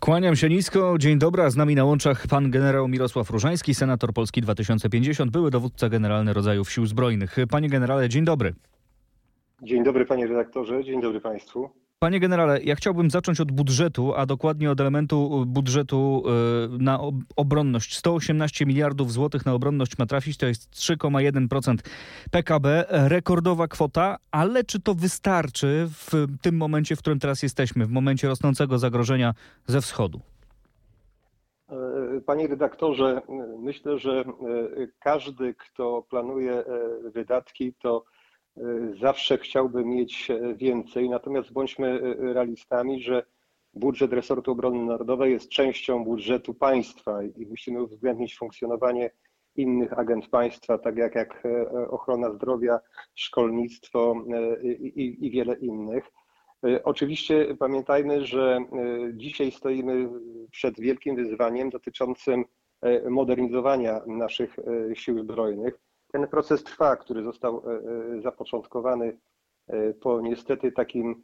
Kłaniam się nisko. Dzień dobry. Z nami na łączach pan generał Mirosław Różański, senator Polski 2050, były dowódca generalny rodzajów sił zbrojnych. Panie generale, dzień dobry. Dzień dobry panie redaktorze, dzień dobry państwu. Panie generale, ja chciałbym zacząć od budżetu, a dokładnie od elementu budżetu y, na ob- obronność. 118 miliardów złotych na obronność ma trafić, to jest 3,1% PKB. Rekordowa kwota, ale czy to wystarczy w tym momencie, w którym teraz jesteśmy, w momencie rosnącego zagrożenia ze wschodu? E, Panie redaktorze, e, myślę, że e, każdy, kto planuje e, wydatki, to e, zawsze chciałby mieć więcej. Natomiast bądźmy realistami, że budżet resortu obrony narodowej jest częścią budżetu państwa i musimy uwzględnić funkcjonowanie innych agent państwa, tak jak, jak e, ochrona zdrowia, szkolnictwo e, i, i, wiele innych. E, Oczywiście pamiętajmy, że dzisiaj stoimy przed wielkim wyzwaniem dotyczącym modernizowania naszych sił zbrojnych. Ten proces trwa, który został e, e, zapoczątkowany e, po niestety takim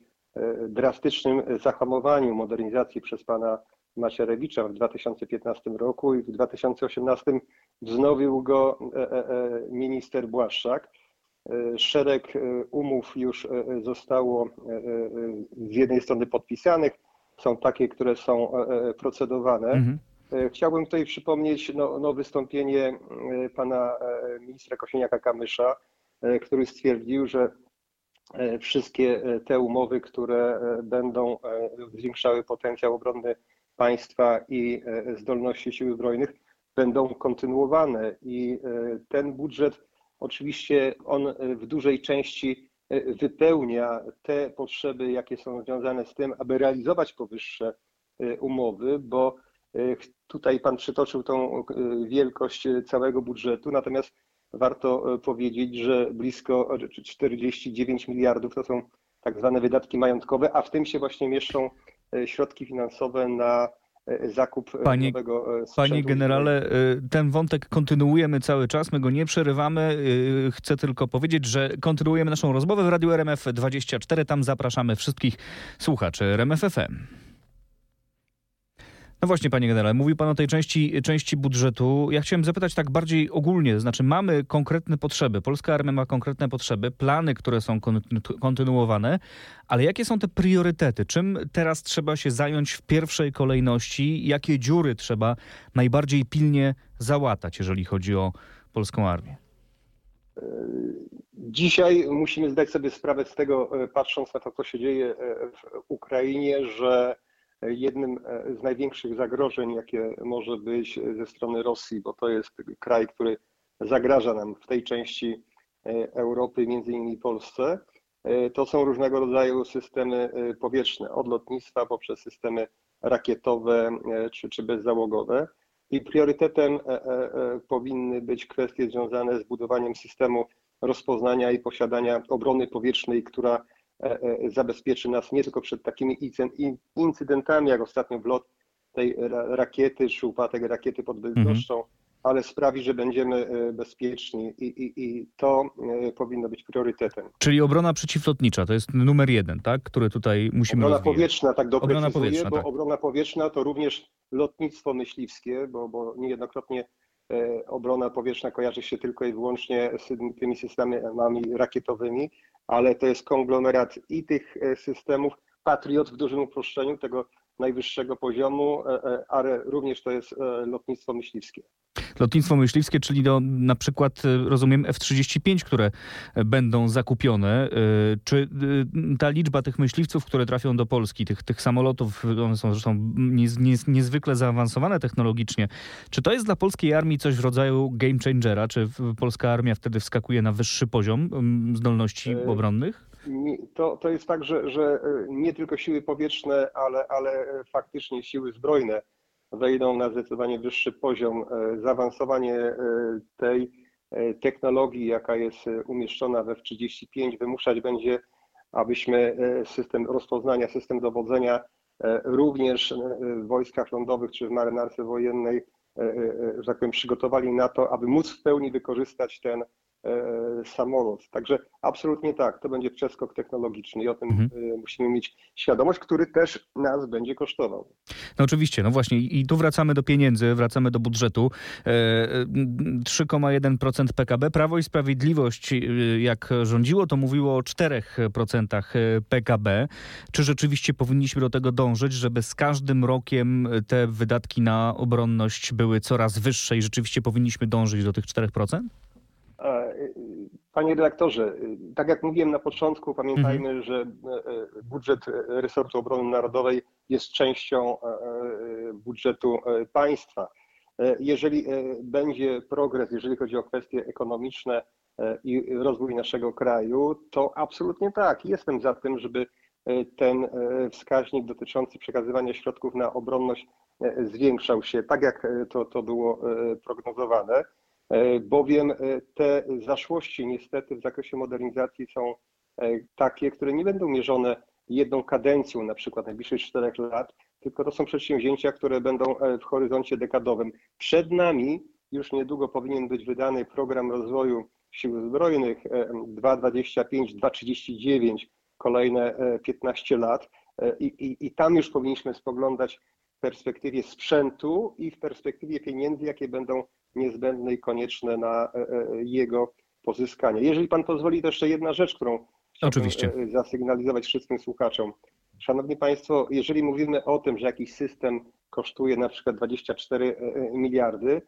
drastycznym zahamowaniu modernizacji przez pana Macierewicza w 2015 roku i w 2018 wznowił go minister Błaszczak. Szereg umów już zostało z jednej strony podpisanych, są takie, które są procedowane. Mhm. E, Chciałbym tutaj przypomnieć no, no wystąpienie e, pana e, ministra Kosiniaka-Kamysza, który stwierdził, że wszystkie te umowy, które będą zwiększały potencjał obronny państwa i zdolności sił zbrojnych, będą kontynuowane. I ten budżet oczywiście on w dużej części wypełnia te potrzeby, jakie są związane z tym, aby realizować powyższe umowy, bo tutaj Pan przytoczył tą e, wielkość e, całego budżetu, natomiast warto powiedzieć, że blisko e, 49 miliardów to są tak zwane wydatki majątkowe, a w tym się właśnie mieszczą środki finansowe na zakup Panie- nowego sprzętu. Panie generale, y, ten wątek kontynuujemy cały czas, my go nie przerywamy. Y, Chcę tylko powiedzieć, że kontynuujemy naszą rozmowę w Radiu RMF24. Tam zapraszamy wszystkich słuchaczy RMF FM. No właśnie, panie generale, mówił pan o tej części, części budżetu. Ja chciałem zapytać tak bardziej ogólnie, znaczy mamy konkretne potrzeby, polska armia ma konkretne potrzeby, plany, które są konty- kontynuowane, ale jakie są te priorytety? Czym teraz trzeba się zająć w pierwszej kolejności? Jakie dziury trzeba najbardziej pilnie załatać, jeżeli chodzi o polską armię? Dzisiaj musimy zdać sobie sprawę z tego, e, patrząc na to, co się dzieje e, w Ukrainie, że jednym e, z największych zagrożeń, jakie może być ze strony Rosji, bo to jest kraj, który zagraża nam w tej części e, Europy, między innymi Polsce, e, to są różnego rodzaju systemy e, powietrzne, od lotnictwa poprzez systemy rakietowe e, czy, czy bezzałogowe. I priorytetem e, e, e, powinny być kwestie związane z budowaniem systemu rozpoznania i posiadania obrony powietrznej, która e, e, zabezpieczy nas nie tylko przed takimi incydentami, jak ostatnio wlot tej ra- rakiety czy upadek rakiety pod Bydgoszczą, ale sprawi, że będziemy e, bezpieczni i, i, i to e, powinno być priorytetem. Czyli obrona przeciwlotnicza to jest numer jeden, tak? który tutaj musimy Obrona rozwijać. powietrzna, tak doprecyzuję, Obrona powietrzna, bo tak. obrona powietrzna to również lotnictwo myśliwskie, bo, bo niejednokrotnie e, obrona powietrzna kojarzy się tylko i wyłącznie z tymi systemami rakietowymi, ale to jest konglomerat i tych e, systemów Patriot w dużym uproszczeniu, tego najwyższego poziomu, e, e, ale również to jest e, lotnictwo myśliwskie. Lotnictwo myśliwskie, czyli do, na przykład, rozumiem, F-35, które będą zakupione. Czy ta liczba tych myśliwców, które trafią do Polski, tych, tych samolotów, one są zresztą niez, niez, niezwykle zaawansowane technologicznie, czy to jest dla polskiej armii coś w rodzaju game changera? Czy polska armia wtedy wskakuje na wyższy poziom zdolności obronnych? To, to jest tak, że, że nie tylko siły powietrzne, ale, ale faktycznie siły zbrojne wejdą na zdecydowanie wyższy poziom. Zaawansowanie tej technologii, jaka jest umieszczona we F-35, wymuszać będzie, abyśmy system rozpoznania, system dowodzenia również w wojskach lądowych czy w marynarce wojennej, że tak powiem, przygotowali na to, aby móc w pełni wykorzystać ten E, samolot. Także absolutnie tak, to będzie przeskok technologiczny i o tym mhm. E, musimy mieć świadomość, który też nas będzie kosztował. No oczywiście, no właśnie i tu wracamy do pieniędzy, wracamy do budżetu. 3,1% e, PKB. Prawo i Sprawiedliwość, jak rządziło, to mówiło o 4% PKB. Czy rzeczywiście powinniśmy do tego dążyć, żeby z każdym rokiem te wydatki na obronność były coraz wyższe i rzeczywiście powinniśmy dążyć do tych 4%? Panie redaktorze, tak jak mówiłem na początku, pamiętajmy, mhm. że e, budżet resortu obrony narodowej jest częścią e, e, budżetu państwa. Jeżeli będzie progres, jeżeli chodzi o kwestie ekonomiczne i rozwój naszego kraju, to absolutnie tak. Jestem za tym, żeby ten wskaźnik dotyczący przekazywania środków na obronność zwiększał się, tak jak to, to było prognozowane. E, bowiem e, te zaszłości niestety w zakresie modernizacji są e, takie, które nie będą mierzone jedną kadencją, na przykład najbliższych czterech lat, tylko to są przedsięwzięcia, które będą w horyzoncie dekadowym. Przed nami już niedługo powinien być wydany program rozwoju sił zbrojnych 2,25-2,39, kolejne 15 lat I, i, i tam już powinniśmy spoglądać w perspektywie sprzętu i w perspektywie pieniędzy, jakie będą niezbędne i konieczne na e, e, jego pozyskanie. Jeżeli pan pozwoli, to jeszcze jedna rzecz, którą Oczywiście. E, zasygnalizować wszystkim słuchaczom. Szanowni Państwo, jeżeli mówimy o tym, że jakiś system kosztuje na przykład 24 miliardy,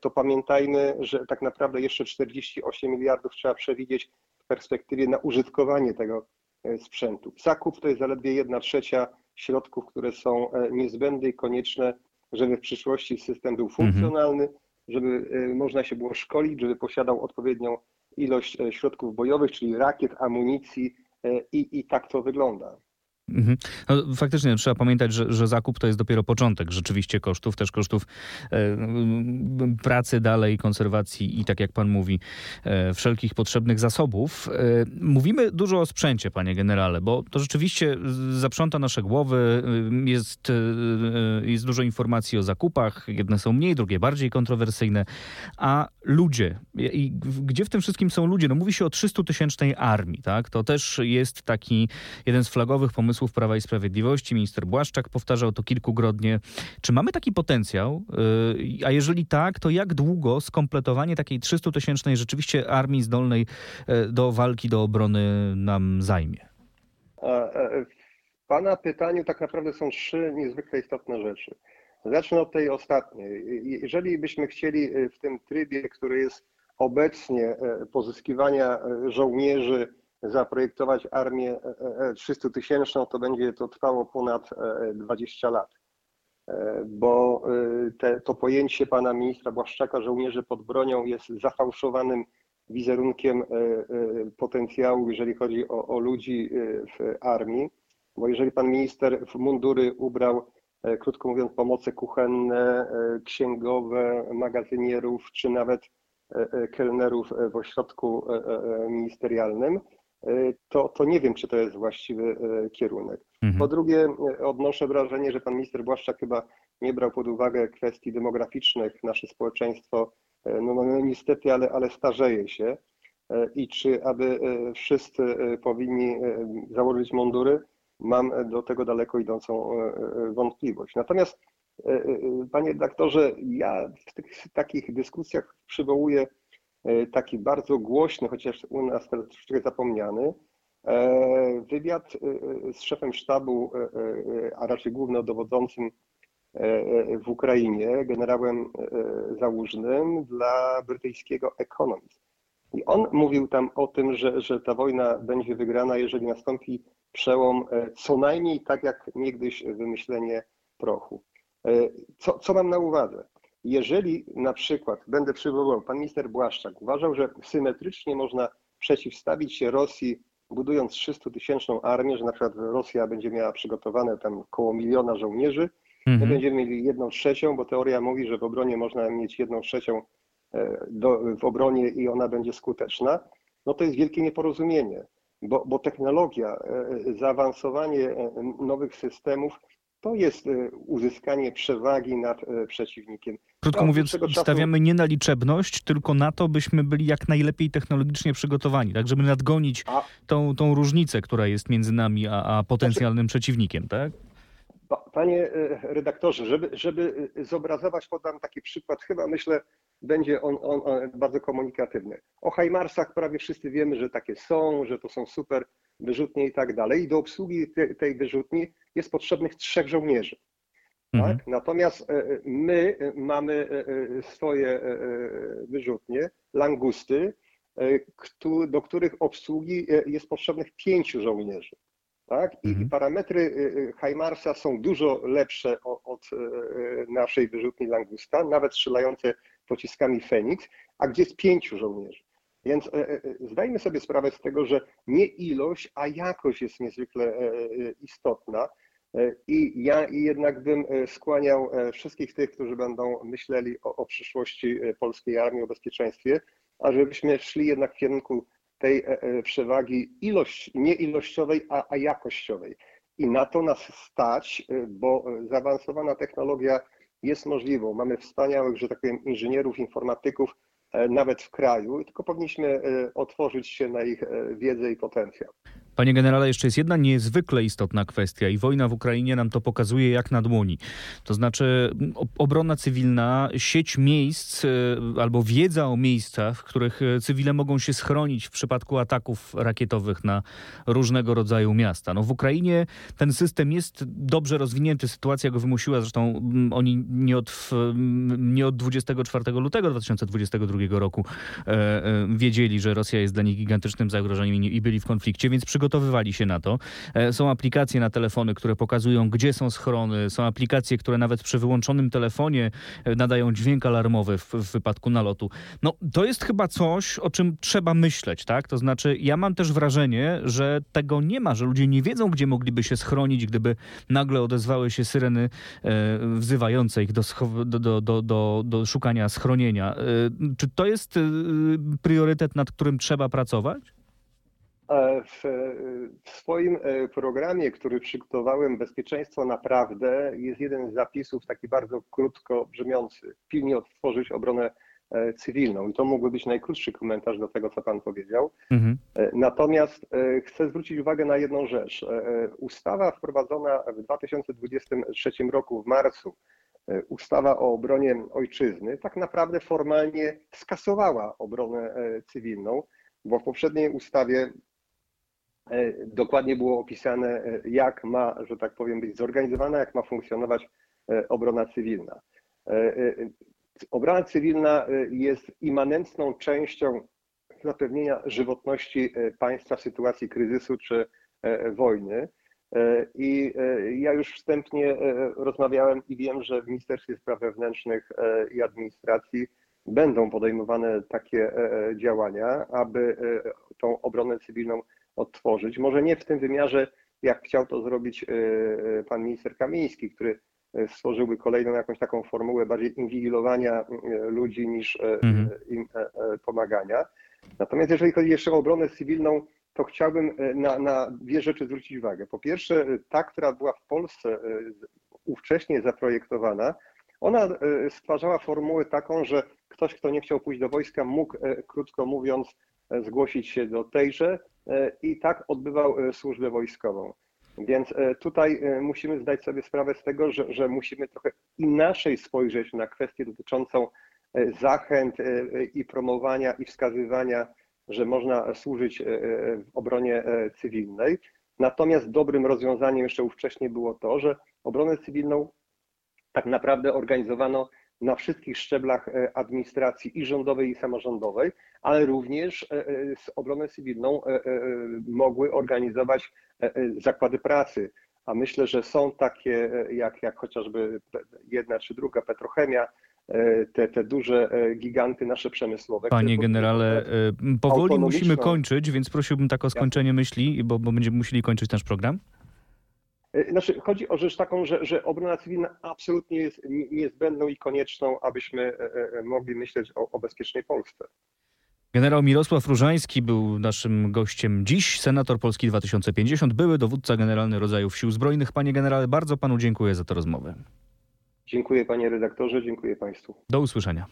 to pamiętajmy, że tak naprawdę jeszcze 48 miliardów trzeba przewidzieć w perspektywie na użytkowanie tego sprzętu. Zakup to jest zaledwie 1 trzecia środków, które są niezbędne i konieczne, żeby w przyszłości system był mhm. Żeby e, można się było szkolić, żeby posiadał odpowiednią ilość e, środków bojowych, czyli rakiet, amunicji e, i, i tak to wygląda. Mhm. No, faktycznie trzeba pamiętać, że, że, zakup to jest dopiero początek rzeczywiście kosztów, też kosztów e, pracy dalej, konserwacji i tak jak pan mówi, e, wszelkich potrzebnych zasobów. E, mówimy dużo o sprzęcie, panie generale, bo to rzeczywiście zaprząta nasze głowy, e, jest, e, jest dużo informacji o zakupach, jedne są mniej, drugie bardziej kontrowersyjne, a ludzie, i gdzie w tym wszystkim są ludzie? No mówi się o 300-tysięcznej armii, tak? To też jest taki jeden z flagowych pomysłów pomysłów Prawa i Sprawiedliwości. Minister Błaszczak powtarzał to kilkukrotnie. Czy mamy taki potencjał? Y, a jeżeli tak, to jak długo skompletowanie takiej 300-tysięcznej rzeczywiście armii zdolnej y, do walki, do obrony nam zajmie? E, w Pana pytaniu tak naprawdę są trzy niezwykle istotne rzeczy. Zacznę od tej ostatniej. Jeżeli byśmy chcieli y, w tym trybie, który jest obecnie pozyskiwania żołnierzy, zaprojektować armię 300 e, e, tysięczną, to będzie to trwało ponad 20 e, lat. Bo te, to pojęcie pana ministra Błaszczaka, żołnierze pod bronią, jest zafałszowanym wizerunkiem potencjału, jeżeli chodzi o, o ludzi w armii. Bo jeżeli pan minister w mundury ubrał, krótko mówiąc, pomoce kuchenne, księgowe, magazynierów, czy nawet kelnerów w ośrodku ministerialnym, to, to nie wiem, czy to jest właściwy e, kierunek. Mhm. Po drugie, e, odnoszę wrażenie, że pan minister Błaszczak chyba nie brał pod uwagę kwestii demograficznych. Nasze społeczeństwo, e, no, no, no niestety, ale, ale starzeje się. I czy aby wszyscy powinni założyć mundury, mam do tego daleko idącą wątpliwość. Natomiast, panie redaktorze, ja w tych takich dyskusjach przywołuję taki bardzo głośny, chociaż u nas troszeczkę zapomniany, e, wywiad e, z szefem sztabu, a raczej głównodowodzącym w Ukrainie, generałem Załużnym dla brytyjskiego Economist. I on mówił tam o tym, że, że ta wojna będzie wygrana, jeżeli nastąpi przełom co najmniej tak jak niegdyś wymyślenie prochu. Co, co mam na uwadze? Jeżeli na przykład, będę przywoływał, pan minister Błaszczak uważał, że symetrycznie można przeciwstawić się Rosji budując 300 tysięczną armię, że na przykład Rosja będzie miała przygotowane tam około miliona żołnierzy, my Mhm. będziemy mieli jedną trzecią, bo teoria mówi, że w obronie można mieć jedną trzecią e, do, w obronie i ona będzie skuteczna, no to jest wielkie nieporozumienie, bo, bo technologia, e, zaawansowanie e, nowych systemów to jest e, uzyskanie przewagi nad e, przeciwnikiem. Krótko od mówiąc, czasu- stawiamy nie na liczebność, tylko na to, byśmy byli jak najlepiej technologicznie przygotowani, tak, żeby nadgonić A- tą, tą różnicę, która jest między nami a, a potencjalnym przeciwnikiem, tak? Pa- Panie e, redaktorze, żeby, żeby e, zobrazować, podam taki przykład, chyba myślę, będzie on, on, on bardzo komunikatywny. O Hajmarsach prawie wszyscy wiemy, że takie są, że to są super wyrzutnie i tak dalej. I do obsługi te, tej wyrzutni jest potrzebnych trzech żołnierzy. Mhm. Tak? Natomiast e, my mamy swoje wyrzutnie, langusty, do których obsługi jest potrzebnych pięciu żołnierzy. Tak? I Mhm. parametry e, e, Hajmarsa są dużo lepsze od e, e, naszej wyrzutni Langusta, nawet strzelające pociskami Feniks, a gdzie jest pięciu żołnierzy. Więc e, e, zdajmy sobie sprawę z tego, że nie ilość, a jakość jest niezwykle e, e, istotna. E, I ja jednak bym e, skłaniał e, wszystkich tych, którzy będą myśleli o, o przyszłości e, polskiej armii, o bezpieczeństwie, ażebyśmy szli jednak w kierunku tej e, e, przewagi ilość, nie ilościowej, a, a jakościowej. I na to nas stać, e, bo zaawansowana technologia jest możliwą. Mamy wspaniałych, że tak powiem, inżynierów, informatyków nawet w kraju, tylko powinniśmy otworzyć się na ich wiedzę i potencjał. Panie generale, jeszcze jest jedna niezwykle istotna kwestia i wojna w Ukrainie nam to pokazuje jak na dłoni. To znaczy obrona cywilna, sieć miejsc e, albo wiedza o miejscach, w których e, cywile mogą się schronić w przypadku ataków rakietowych na różnego rodzaju miasta. No w Ukrainie ten system jest dobrze rozwinięty, sytuacja go wymusiła, zresztą mm, oni nie od, mm, nie od 24 lutego 2022 roku e, wiedzieli, że Rosja jest dla nich gigantycznym zagrożeniem i, byli w konflikcie, więc przygotowywali się na to. E, Są aplikacje na telefony, które pokazują, gdzie są schrony. Są aplikacje, które nawet przy wyłączonym telefonie e, nadają dźwięk alarmowy w, w wypadku nalotu. No, to jest chyba coś, o czym trzeba myśleć, tak? To znaczy, ja mam też wrażenie, że tego nie ma, że ludzie nie wiedzą, gdzie mogliby się schronić, gdyby nagle odezwały się syreny e, wzywające ich do, do, do, do, do szukania schronienia. E, Czy to jest e, priorytet, nad którym trzeba pracować? E, W, w swoim e, programie, który przygotowałem, Bezpieczeństwo naprawdę, jest jeden z zapisów taki bardzo krótko brzmiący. Pilnie odtworzyć obronę e, cywilną. I to mógłby być najkrótszy komentarz do tego, co Pan powiedział. Mhm. E, Natomiast e, chcę zwrócić uwagę na jedną rzecz. E, e, Ustawa wprowadzona w 2023 roku w marcu, e, ustawa o obronie ojczyzny, tak naprawdę formalnie skasowała obronę e, cywilną, bo w poprzedniej ustawie e, dokładnie było opisane, e, jak ma, że tak powiem, być zorganizowana, jak ma funkcjonować e, obrona cywilna. E, e, Obrona cywilna e, jest immanentną częścią zapewnienia żywotności e, państwa w sytuacji kryzysu czy e, wojny. E, I e, ja już wstępnie e, rozmawiałem i wiem, że w Ministerstwie Spraw Wewnętrznych e, i Administracji będą podejmowane takie e, działania, aby e, tą obronę cywilną odtworzyć. Może nie w tym wymiarze, jak chciał to zrobić e, e, pan minister Kamiński, który e, stworzyłby kolejną jakąś taką formułę bardziej inwigilowania ludzi niż Mhm. im pomagania. Natomiast jeżeli chodzi jeszcze o obronę cywilną, to chciałbym na, na dwie rzeczy zwrócić uwagę. Po pierwsze, ta, która była w Polsce ówcześnie zaprojektowana, ona stwarzała formułę taką, że ktoś, kto nie chciał pójść do wojska, mógł, krótko mówiąc, zgłosić się do tejże i tak odbywał e, służbę wojskową. Więc e, tutaj e, musimy zdać sobie sprawę z tego, że, że musimy trochę inaczej spojrzeć na kwestię dotyczącą e, zachęt e, e, i promowania i wskazywania, że można służyć e, e, w obronie e, cywilnej. Natomiast dobrym rozwiązaniem jeszcze ówcześnie było to, że obronę cywilną tak naprawdę organizowano na wszystkich szczeblach e, administracji i rządowej, i samorządowej, ale również e, e, z obronę cywilną mogły organizować zakłady pracy. A myślę, że są takie, jak, jak chociażby jedna czy druga petrochemia, te, te duże giganty nasze przemysłowe. Panie generale, powoli musimy kończyć, więc prosiłbym tak o skończenie myśli, bo, bo będziemy musieli kończyć nasz program. E, Znaczy, chodzi o rzecz taką, że, że obrona cywilna absolutnie jest ni- niezbędną i konieczną, abyśmy e, e, mogli myśleć o, o bezpiecznej Polsce. Generał Mirosław Różański był naszym gościem dziś, senator Polski 2050, były dowódca generalny rodzajów sił zbrojnych. Panie generale, bardzo panu dziękuję za tę rozmowę. Dziękuję panie redaktorze, dziękuję państwu. Do usłyszenia.